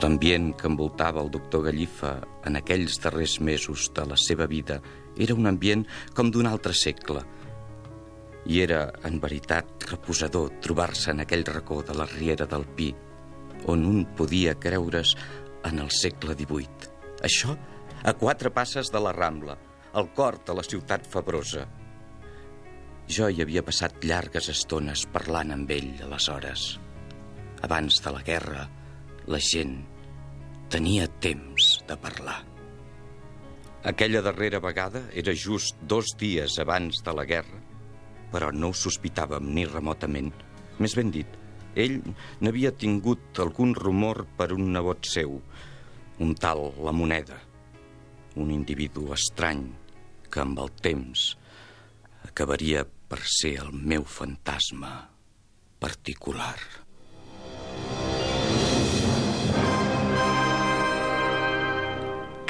L'ambient que envoltava el doctor Gallifa en aquells darrers mesos de la seva vida era un ambient com d'un altre segle. I era, en veritat, reposador trobar-se en aquell racó de la Riera del Pi, on un podia creure's en el segle XVIII. Això a quatre passes de la Rambla, al cor de la ciutat febrosa. Jo hi havia passat llargues estones parlant amb ell aleshores. Abans de la guerra, la gent tenia temps de parlar. Aquella darrera vegada era just dos dies abans de la guerra, però no ho sospitàvem ni remotament. Més ben dit, ell n'havia tingut algun rumor per un nebot seu, un tal La Moneda, un individu estrany que amb el temps acabaria per ser el meu fantasma particular.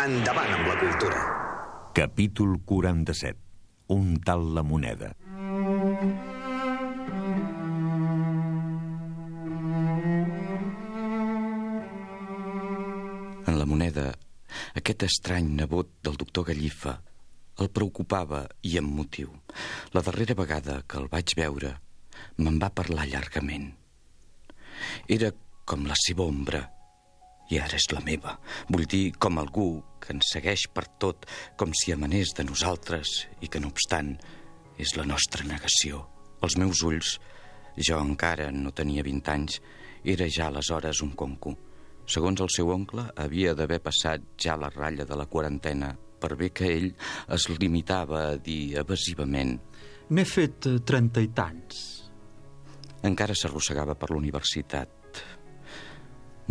Endavant amb la cultura. Capítol 47. Un tal la moneda. En la moneda, aquest estrany nebot del doctor Gallifa el preocupava i amb motiu. La darrera vegada que el vaig veure, me'n va parlar llargament. Era com la seva ombra, i ara és la meva. Vull dir, com algú que ens segueix per tot, com si emanés de nosaltres i que, no obstant, és la nostra negació. Els meus ulls, jo encara no tenia 20 anys, era ja aleshores un conco. Segons el seu oncle, havia d'haver passat ja la ratlla de la quarantena, per bé que ell es limitava a dir evasivament N'he fet eh, trenta i tants. encara s'arrossegava per l'universitat.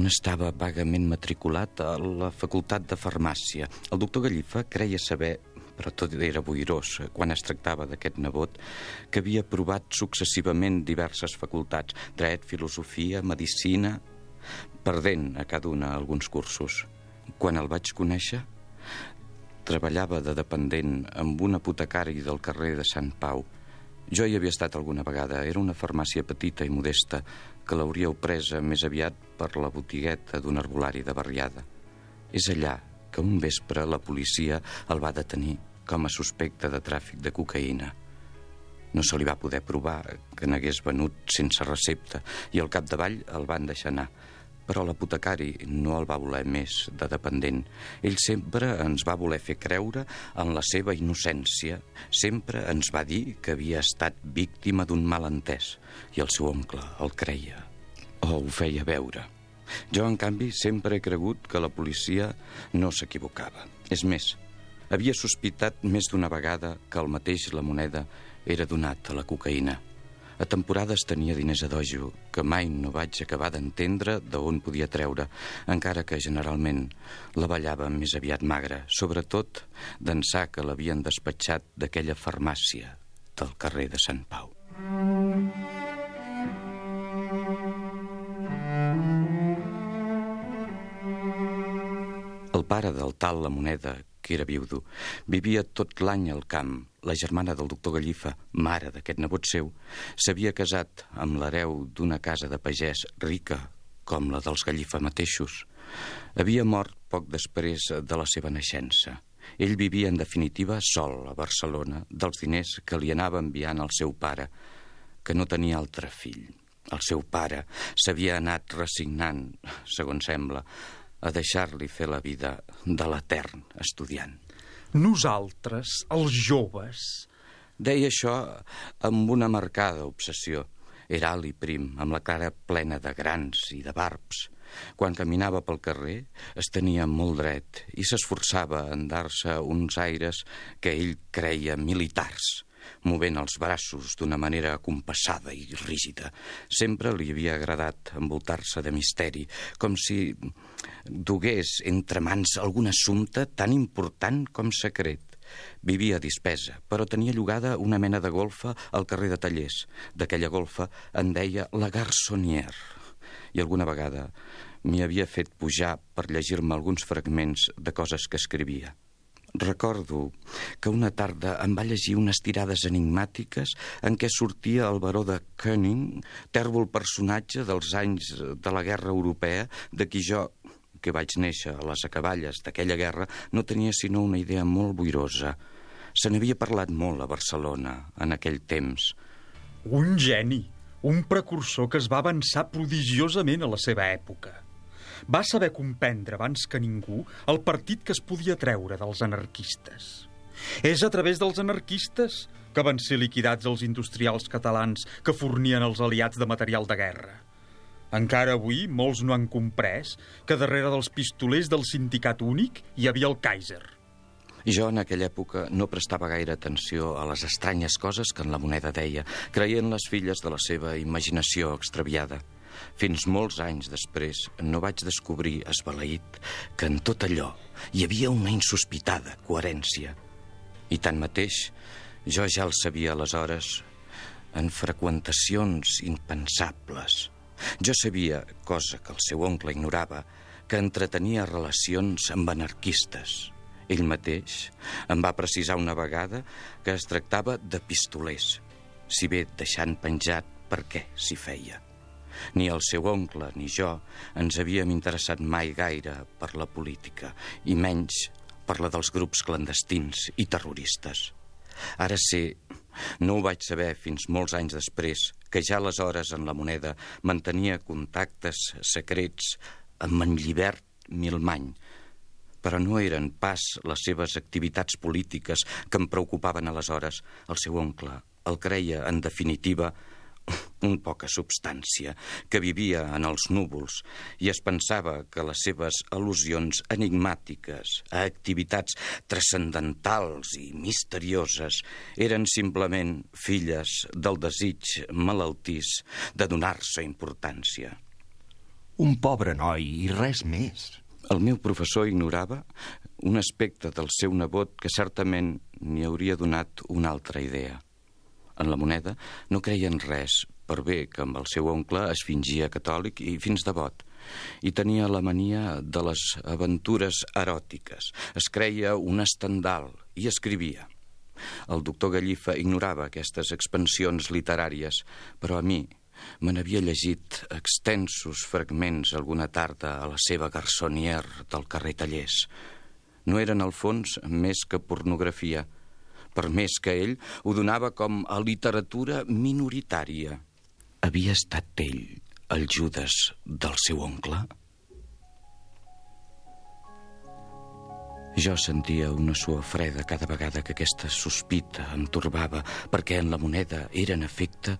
Estava vagament matriculat a la facultat de farmàcia. El doctor Gallifa creia saber, però tot era boirós quan es tractava d'aquest nebot, que havia provat successivament diverses facultats, dret, filosofia, medicina, perdent a cada una alguns cursos. Quan el vaig conèixer, treballava de dependent amb un apotecari del carrer de Sant Pau. Jo hi havia estat alguna vegada. Era una farmàcia petita i modesta que l'hauríeu presa més aviat per la botigueta d'un arbolari de barriada. És allà que un vespre la policia el va detenir com a suspecte de tràfic de cocaïna. No se li va poder provar que n'hagués venut sense recepta i al capdavall el van deixar anar. Però l'apotecari no el va voler més de dependent. Ell sempre ens va voler fer creure en la seva innocència. Sempre ens va dir que havia estat víctima d'un malentès. I el seu oncle el creia. O ho feia veure. Jo, en canvi, sempre he cregut que la policia no s'equivocava. És més, havia sospitat més d'una vegada que el mateix la moneda era donat a la cocaïna. A temporades tenia diners a dojo, que mai no vaig acabar d'entendre de on podia treure, encara que generalment la ballava més aviat magra, sobretot d'ençà que l'havien despatxat d'aquella farmàcia del carrer de Sant Pau. El pare del tal la moneda, que era viudo. Vivia tot l'any al camp. La germana del doctor Gallifa, mare d'aquest nebot seu, s'havia casat amb l'hereu d'una casa de pagès rica, com la dels Gallifa mateixos. Havia mort poc després de la seva naixença. Ell vivia, en definitiva, sol a Barcelona, dels diners que li anava enviant el seu pare, que no tenia altre fill. El seu pare s'havia anat resignant, segons sembla, a deixar-li fer la vida de l'etern estudiant. Nosaltres, els joves... Deia això amb una marcada obsessió. Era alt i prim, amb la cara plena de grans i de barbs. Quan caminava pel carrer es tenia molt dret i s'esforçava en dar-se uns aires que ell creia militars movent els braços d'una manera compassada i rígida. Sempre li havia agradat envoltar-se de misteri, com si dugués entre mans algun assumpte tan important com secret. Vivia dispesa, però tenia llogada una mena de golfa al carrer de Tallers. D'aquella golfa en deia la Garçonière. I alguna vegada m'hi havia fet pujar per llegir-me alguns fragments de coses que escrivia. Recordo que una tarda em va llegir unes tirades enigmàtiques en què sortia el baró de Koenig, tèrbol personatge dels anys de la guerra europea, de qui jo, que vaig néixer a les acaballes d'aquella guerra, no tenia sinó una idea molt boirosa. Se n'havia parlat molt a Barcelona en aquell temps. Un geni, un precursor que es va avançar prodigiosament a la seva època va saber comprendre abans que ningú el partit que es podia treure dels anarquistes. És a través dels anarquistes que van ser liquidats els industrials catalans que fornien els aliats de material de guerra. Encara avui molts no han comprès que darrere dels pistolers del sindicat únic hi havia el Kaiser. Jo en aquella època no prestava gaire atenció a les estranyes coses que en la moneda deia, creient les filles de la seva imaginació extraviada. Fins molts anys després no vaig descobrir, esbaleït, que en tot allò hi havia una insospitada coherència. I tanmateix, jo ja el sabia aleshores en freqüentacions impensables. Jo sabia, cosa que el seu oncle ignorava, que entretenia relacions amb anarquistes. Ell mateix em va precisar una vegada que es tractava de pistolers, si bé deixant penjat per què s'hi feia. Ni el seu oncle ni jo ens havíem interessat mai gaire per la política, i menys per la dels grups clandestins i terroristes. Ara sé, no ho vaig saber fins molts anys després, que ja aleshores en la moneda mantenia contactes secrets amb en Llibert Milmany, però no eren pas les seves activitats polítiques que em preocupaven aleshores. El seu oncle el creia, en definitiva, un poca substància, que vivia en els núvols i es pensava que les seves al·lusions enigmàtiques a activitats transcendentals i misterioses eren simplement filles del desig malaltís de donar-se importància. Un pobre noi i res més. El meu professor ignorava un aspecte del seu nebot que certament n'hi hauria donat una altra idea en la moneda, no creien res, per bé que amb el seu oncle es fingia catòlic i fins devot i tenia la mania de les aventures eròtiques. Es creia un estendal i escrivia. El doctor Gallifa ignorava aquestes expansions literàries, però a mi me n'havia llegit extensos fragments alguna tarda a la seva garçonière del carrer Tallers. No eren, al fons, més que pornografia, per més que ell ho donava com a literatura minoritària. Havia estat ell el Judas del seu oncle? Jo sentia una suor freda cada vegada que aquesta sospita em torbava, perquè en la moneda era, en efecte,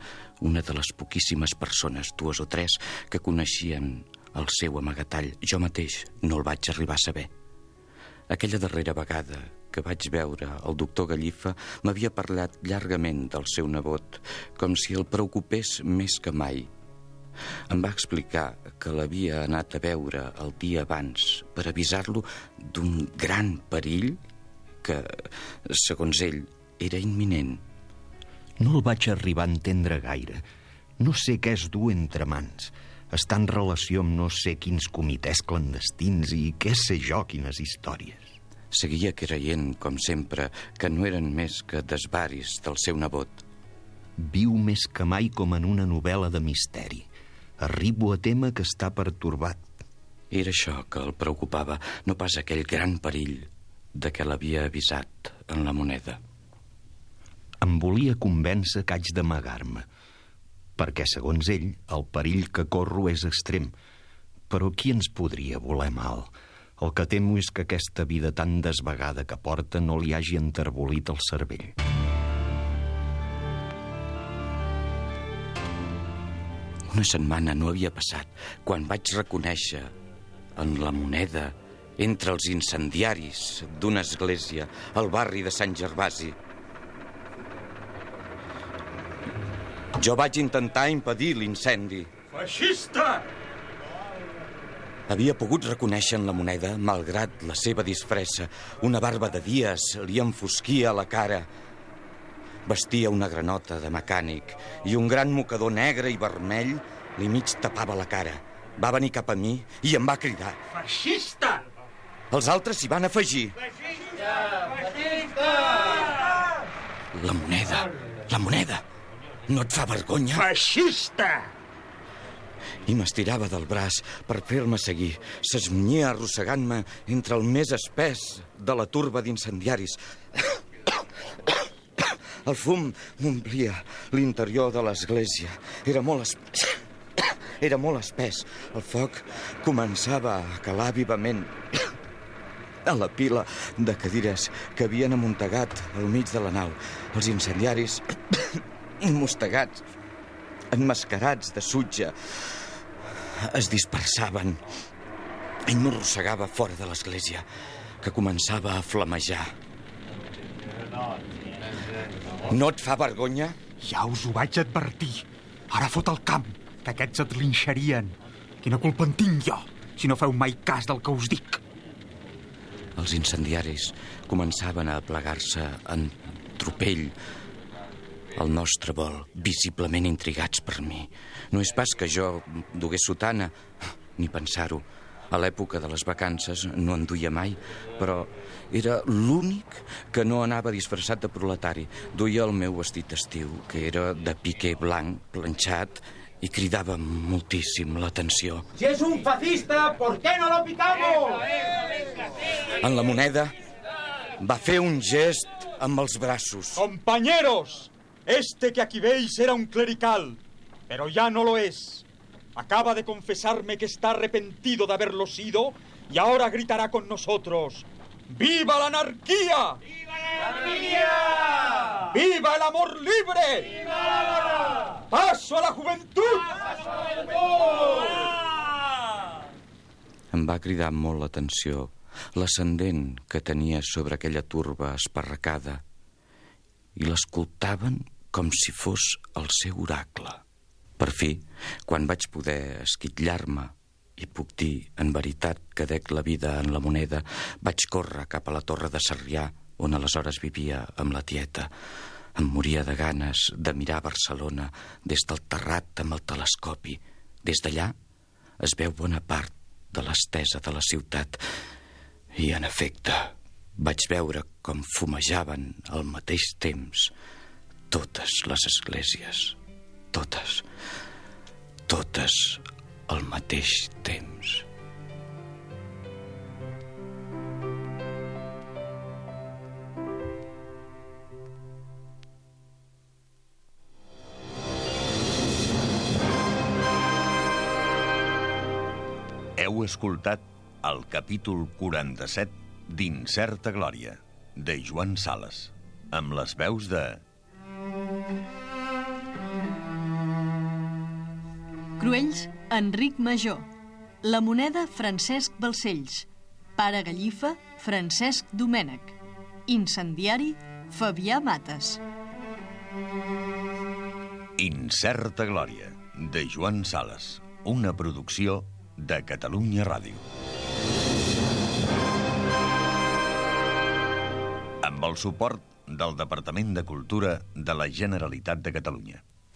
una de les poquíssimes persones, dues o tres, que coneixien el seu amagatall. Jo mateix no el vaig arribar a saber. Aquella darrera vegada que vaig veure el doctor Gallifa m'havia parlat llargament del seu nebot, com si el preocupés més que mai. Em va explicar que l'havia anat a veure el dia abans per avisar-lo d'un gran perill que, segons ell, era imminent. No el vaig arribar a entendre gaire. No sé què es du entre mans. Està en relació amb no sé quins comitès clandestins i què sé jo quines històries. Seguia creient, com sempre, que no eren més que desvaris del seu nebot. Viu més que mai com en una novel·la de misteri. Arribo a tema que està pertorbat. Era això que el preocupava, no pas aquell gran perill de què l'havia avisat en la moneda. Em volia convèncer que haig d'amagar-me, perquè, segons ell, el perill que corro és extrem. Però qui ens podria voler mal? El que temo és que aquesta vida tan desvagada que porta no li hagi enterbolit el cervell. Una setmana no havia passat quan vaig reconèixer en la moneda entre els incendiaris d'una església al barri de Sant Gervasi. Jo vaig intentar impedir l'incendi. Feixista! Havia pogut reconèixer en la moneda, malgrat la seva disfressa, una barba de dies li enfosquia la cara. Vestia una granota de mecànic i un gran mocador negre i vermell li mig tapava la cara. Va venir cap a mi i em va cridar. Feixista! Els altres s'hi van afegir. La moneda, la moneda. No et fa vergonya? Feixista! I m'estirava del braç per fer-me seguir. S'esmunyia arrossegant-me entre el més espès de la turba d'incendiaris. El fum m'omplia l'interior de l'església. Era molt espès. Era molt espès. El foc començava a calar vivament a la pila de cadires que havien amuntegat al mig de la nau. Els incendiaris, mostegats, enmascarats de sutge, es dispersaven. Ell m'arrossegava fora de l'església, que començava a flamejar. No et fa vergonya? Ja us ho vaig advertir. Ara fot el camp, que aquests et linxarien. Quina culpa en tinc jo, si no feu mai cas del que us dic. Els incendiaris començaven a plegar-se en tropell al nostre vol, visiblement intrigats per mi. No és pas que jo dugués sotana, ni pensar-ho. A l'època de les vacances no en duia mai, però era l'únic que no anava disfressat de proletari. Duia el meu vestit d'estiu, que era de piqué blanc, planxat, i cridava moltíssim l'atenció. Si es un fascista, ¿por qué no lo picamos? En la moneda va fer un gest amb els braços. Compañeros, este que aquí veis era un clerical, pero ya no lo es. Acaba de confesarme que está arrepentido de haberlo sido y ahora gritará con nosotros. ¡Viva la anarquía! ¡Viva la anarquía! ¡Viva el amor libre! ¡Viva ¡Paso a la juventud! ¡Paso a la juventud! Em va cridar molt l'atenció l'ascendent que tenia sobre aquella turba esparracada i l'escoltaven com si fos el seu oracle. Per fi, quan vaig poder esquitllar-me i puc dir, en veritat, que dec la vida en la moneda, vaig córrer cap a la torre de Sarrià, on aleshores vivia amb la tieta. Em moria de ganes de mirar Barcelona des del terrat amb el telescopi. Des d'allà es veu bona part de l'estesa de la ciutat i, en efecte, vaig veure com fumejaven al mateix temps totes les esglésies. Totes. Totes al mateix temps. Heu escoltat el capítol 47 d'Incerta Glòria, de Joan Sales, amb les veus de... Cruells, Enric Major. La moneda, Francesc Balcells. Pare Gallifa, Francesc Domènec. Incendiari, Fabià Mates. Incerta Glòria, de Joan Sales, una producció de Catalunya Ràdio. Amb el suport del Departament de Cultura de la Generalitat de Catalunya.